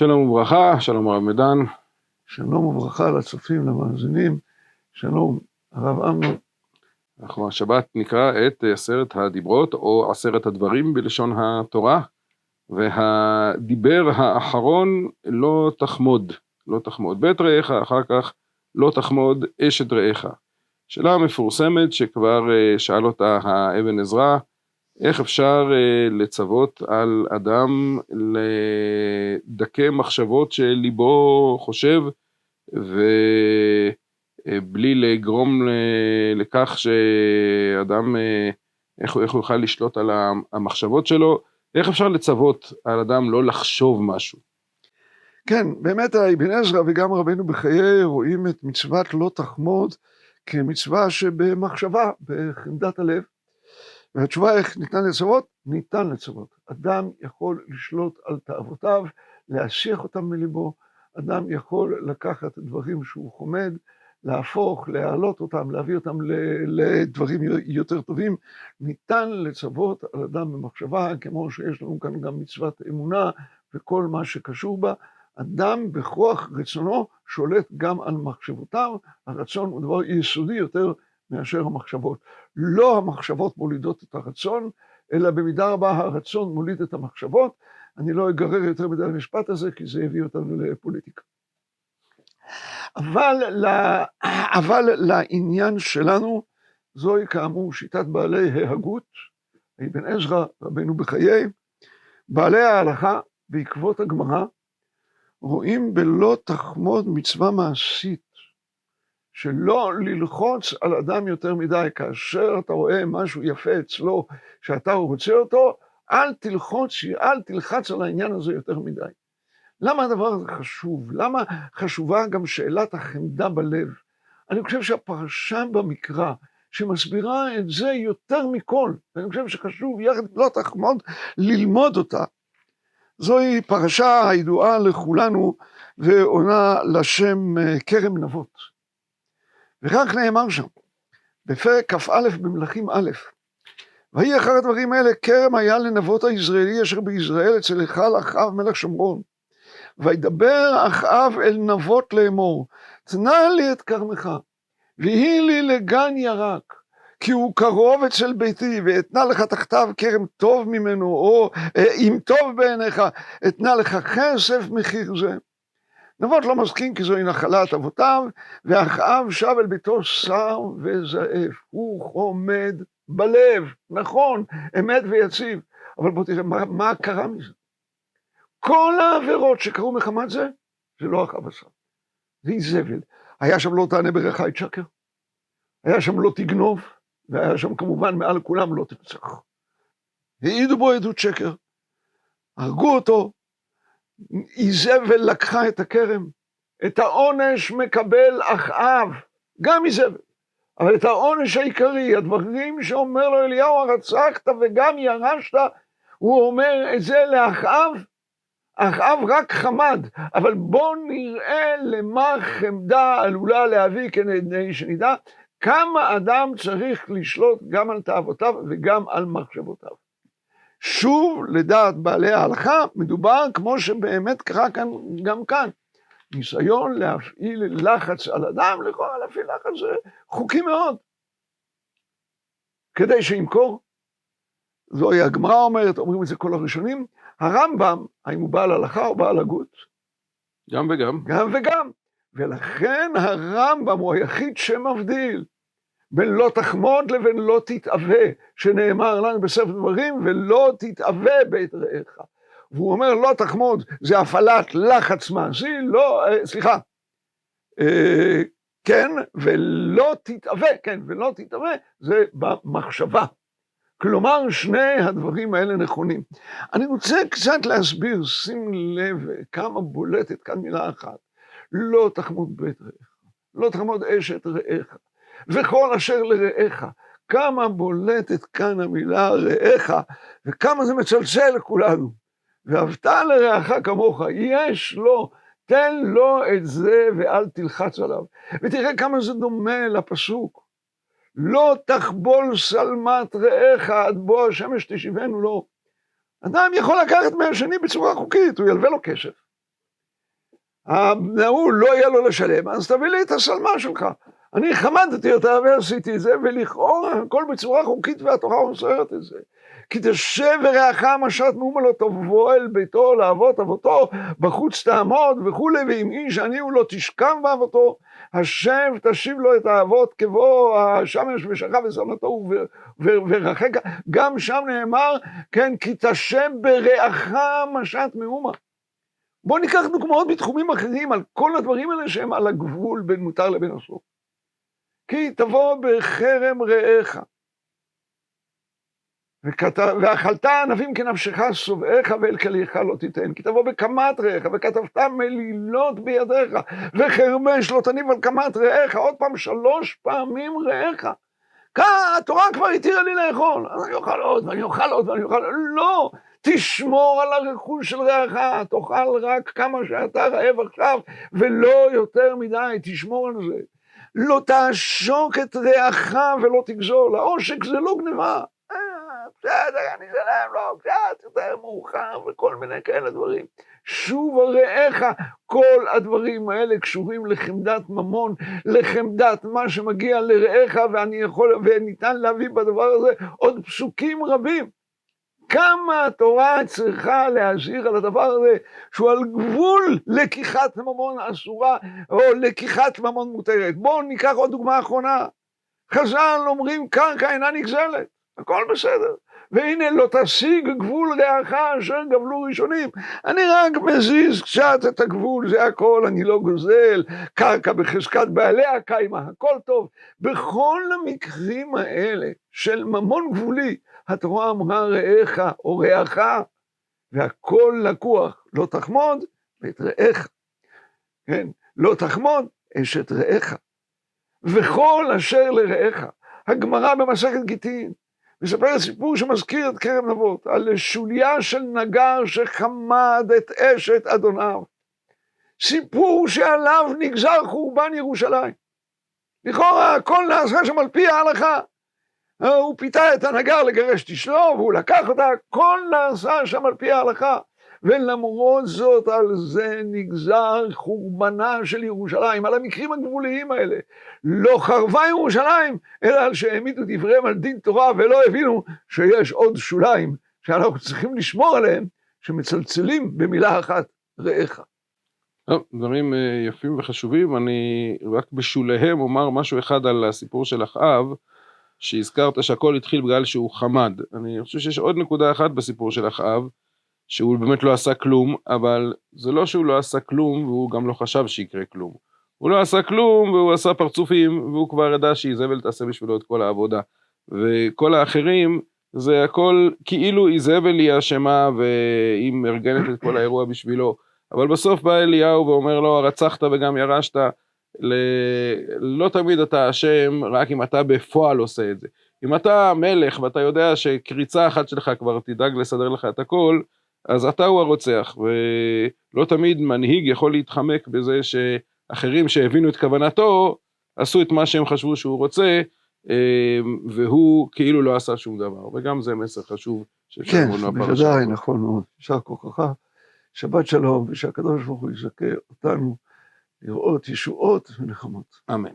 שלום וברכה, שלום הרב מדן. שלום וברכה לצופים, למאזינים, שלום הרב אמנון. אנחנו השבת נקרא את עשרת הדיברות או עשרת הדברים בלשון התורה, והדיבר האחרון לא תחמוד, לא תחמוד בית רעך, אחר כך לא תחמוד אשת רעך. שאלה מפורסמת שכבר שאל אותה האבן עזרא, איך אפשר לצוות על אדם לדכא מחשבות שליבו חושב ובלי לגרום לכך שאדם, איך הוא יוכל לשלוט על המחשבות שלו, איך אפשר לצוות על אדם לא לחשוב משהו? כן, באמת האבן עזרא וגם רבנו בחיי רואים את מצוות לא תחמוד כמצווה שבמחשבה, בחמדת הלב. והתשובה איך ניתן לצוות? ניתן לצוות. אדם יכול לשלוט על תאוותיו, להסיח אותם מליבו, אדם יכול לקחת דברים שהוא חומד, להפוך, להעלות אותם, להביא אותם לדברים יותר טובים. ניתן לצוות על אדם במחשבה, כמו שיש לנו כאן גם מצוות אמונה וכל מה שקשור בה. אדם בכוח רצונו שולט גם על מחשבותיו, הרצון הוא דבר יסודי יותר מאשר המחשבות. לא המחשבות מולידות את הרצון, אלא במידה רבה הרצון מוליד את המחשבות. אני לא אגרר יותר מדי למשפט הזה, כי זה יביא אותנו לפוליטיקה. אבל, אבל לעניין שלנו, זוהי כאמור שיטת בעלי ההגות, אבן עזרא, רבנו בחיי, בעלי ההלכה בעקבות הגמרא, רואים בלא תחמוד מצווה מעשית, שלא ללחוץ על אדם יותר מדי, כאשר אתה רואה משהו יפה אצלו, שאתה רוצה אותו, אל תלחוץ, אל תלחץ על העניין הזה יותר מדי. למה הדבר הזה חשוב? למה חשובה גם שאלת החמדה בלב? אני חושב שהפרשה במקרא, שמסבירה את זה יותר מכל, ואני חושב שחשוב יחד לא תחמוד ללמוד אותה, זוהי פרשה הידועה לכולנו ועונה לשם כרם נבות. וכך נאמר שם, בפרק כ"א במלכים א', ויהי אחר הדברים האלה כרם היה לנבות היזרעאלי אשר ביזרעאל אצל היכל אחאב מלך שומרון. וידבר אחאב אל נבות לאמור, תנה לי את כרמך, ויהי לי לגן ירק, כי הוא קרוב אצל ביתי, ואתנה לך תחתיו כרם טוב ממנו, או אם טוב בעיניך, אתנה לך כסף מחיר זה. נבות לא מסכים כי זוהי נחלת אבותיו, ואחאב שב אל ביתו שר וזעף, הוא חומד בלב, נכון, אמת ויציב, אבל בוא תראה, מה, מה קרה מזה? כל העבירות שקרו מחמת זה, זה לא אחאב עשה, זה איזבל. היה שם לא תענה בריכה את שקר, היה שם לא תגנוב, והיה שם כמובן מעל כולם לא תרצח. העידו בו עדות שקר, הרגו אותו, איזבל לקחה את הכרם, את העונש מקבל אחאב, גם איזבל, אבל את העונש העיקרי, הדברים שאומר לו אליהו, הרצחת וגם ירשת, הוא אומר את זה לאחאב, אחאב רק חמד, אבל בוא נראה למה חמדה עלולה להביא כדי שנדע כמה אדם צריך לשלוט גם על תאוותיו וגם על מחשבותיו. שוב, לדעת בעלי ההלכה, מדובר כמו שבאמת קרה כאן, גם כאן. ניסיון להפעיל לחץ על אדם, לכאורה להפעיל לחץ זה חוקי מאוד. כדי שימכור, זוהי הגמרא אומרת, אומרים את זה כל הראשונים, הרמב"ם, האם הוא בעל הלכה או בעל הגות? גם וגם. גם וגם. ולכן הרמב"ם הוא היחיד שמבדיל בין לא תחמוד לבין לא תתאווה, שנאמר לנו בספר דברים, ולא תתאווה בית רעך. והוא אומר לא תחמוד, זה הפעלת לחץ מעשי, לא, סליחה, אה, כן, ולא תתאווה, כן, ולא תתאווה, זה במחשבה. כלומר, שני הדברים האלה נכונים. אני רוצה קצת להסביר, שים לב כמה בולטת כאן מילה אחת. לא תחמוד בית רעך, לא תחמוד אשת רעך, וכל אשר לרעך. כמה בולטת כאן המילה רעך, וכמה זה מצלצל לכולנו. ואהבת לרעך כמוך, יש לו, תן לו את זה ואל תלחץ עליו. ותראה כמה זה דומה לפסוק. לא תחבול שלמת רעך עד בוא השמש תשיבנו לו. אדם יכול לקחת מהשני בצורה חוקית, הוא ילווה לו כסף. ההוא לא יהיה לו לשלם, אז תביא לי את השלמה שלך. אני חמדתי אותה ועשיתי את זה, ולכאורה הכל בצורה חוקית והתורה אוסרת את זה. כי תשב ורעך משת מאומה לא תבוא אל ביתו לאבות אבותו, בחוץ תעמוד וכולי, ואם איש עני הוא לא תשכב באבותו, השב תשיב לו את האבות כבוא השמש ושכב ושמתו ורחק, גם שם נאמר, כן, כי תשב ברעך משת מאומה. בואו ניקח דוגמאות בתחומים אחרים על כל הדברים האלה שהם על הגבול בין מותר לבין אסור. כי תבוא בחרם רעך. ואכלת ענבים כנפשך שובעך ואל כליך לא תיתן. כי תבוא בקמת רעך וכתבת מלילות בידיך וחרמש לא תניב על קמת רעך. עוד פעם שלוש פעמים רעך. כאן התורה כבר התירה לי לאכול. אז אני אוכל עוד ואני אוכל עוד ואני אוכל... לא! תשמור על הרכוש של רעך, תאכל רק כמה שאתה רעב עכשיו ולא יותר מדי, תשמור על זה. לא תעשוק את רעך ולא תגזול, העושק זה לא גניבה. בסדר, אני אשלם לו קצת יותר מאוחר וכל מיני כאלה דברים. שוב רעך, כל הדברים האלה קשורים לחמדת ממון, לחמדת מה שמגיע לרעך, ואני יכול, וניתן להביא בדבר הזה עוד פסוקים רבים. כמה התורה צריכה להזהיר על הדבר הזה, שהוא על גבול לקיחת ממון אסורה, או לקיחת ממון מותרת. בואו ניקח עוד דוגמה אחרונה. חז"ל אומרים קרקע אינה נגזלת, הכל בסדר. והנה לא תשיג גבול רעך אשר גבלו ראשונים. אני רק מזיז קצת את הגבול, זה הכל, אני לא גוזל, קרקע בחזקת בעליה קיימה, הכל טוב. בכל המקרים האלה של ממון גבולי, התורה אמרה רעך או רעך, והכל לקוח, לא תחמוד ואת רעך. כן, לא תחמוד אשת רעך. וכל אשר לרעך. הגמרא במסכת גיטין מספרת סיפור שמזכיר את כרם נבות, על שוליה של נגר שחמד את אשת אדוניו. סיפור שעליו נגזר חורבן ירושלים. לכאורה הכל נעשה שם על פי ההלכה. הוא פיתה את הנגר לגרש את אשתו, והוא לקח אותה, הכל נעשה שם על פי ההלכה. ולמרות זאת על זה נגזר חורבנה של ירושלים, על המקרים הגבוליים האלה. לא חרבה ירושלים, אלא על שהעמידו דבריהם על דין תורה ולא הבינו שיש עוד שוליים שאנחנו צריכים לשמור עליהם, שמצלצלים במילה אחת, רעך. טוב, דברים יפים וחשובים, אני רק בשוליהם אומר משהו אחד על הסיפור של אחאב, שהזכרת שהכל התחיל בגלל שהוא חמד. אני חושב שיש עוד נקודה אחת בסיפור של אחאב, שהוא באמת לא עשה כלום, אבל זה לא שהוא לא עשה כלום והוא גם לא חשב שיקרה כלום. הוא לא עשה כלום והוא עשה פרצופים והוא כבר ידע שאיזבל תעשה בשבילו את כל העבודה. וכל האחרים זה הכל כאילו איזבל היא אשמה והיא מארגנת את כל האירוע בשבילו. אבל בסוף בא אליהו ואומר לו רצחת וגם ירשת, ל... לא תמיד אתה אשם רק אם אתה בפועל עושה את זה. אם אתה מלך ואתה יודע שקריצה אחת שלך כבר תדאג לסדר לך את הכל, אז אתה הוא הרוצח, ולא תמיד מנהיג יכול להתחמק בזה שאחרים שהבינו את כוונתו, עשו את מה שהם חשבו שהוא רוצה, והוא כאילו לא עשה שום דבר, וגם זה מסר חשוב שאפשר כן, ללמוד מהפרשה. כן, בוודאי, נכון מאוד. יישר כוחך, שבת שלום, ושהקדוש ברוך הוא יזכה אותנו לראות ישועות ונחמות. אמן.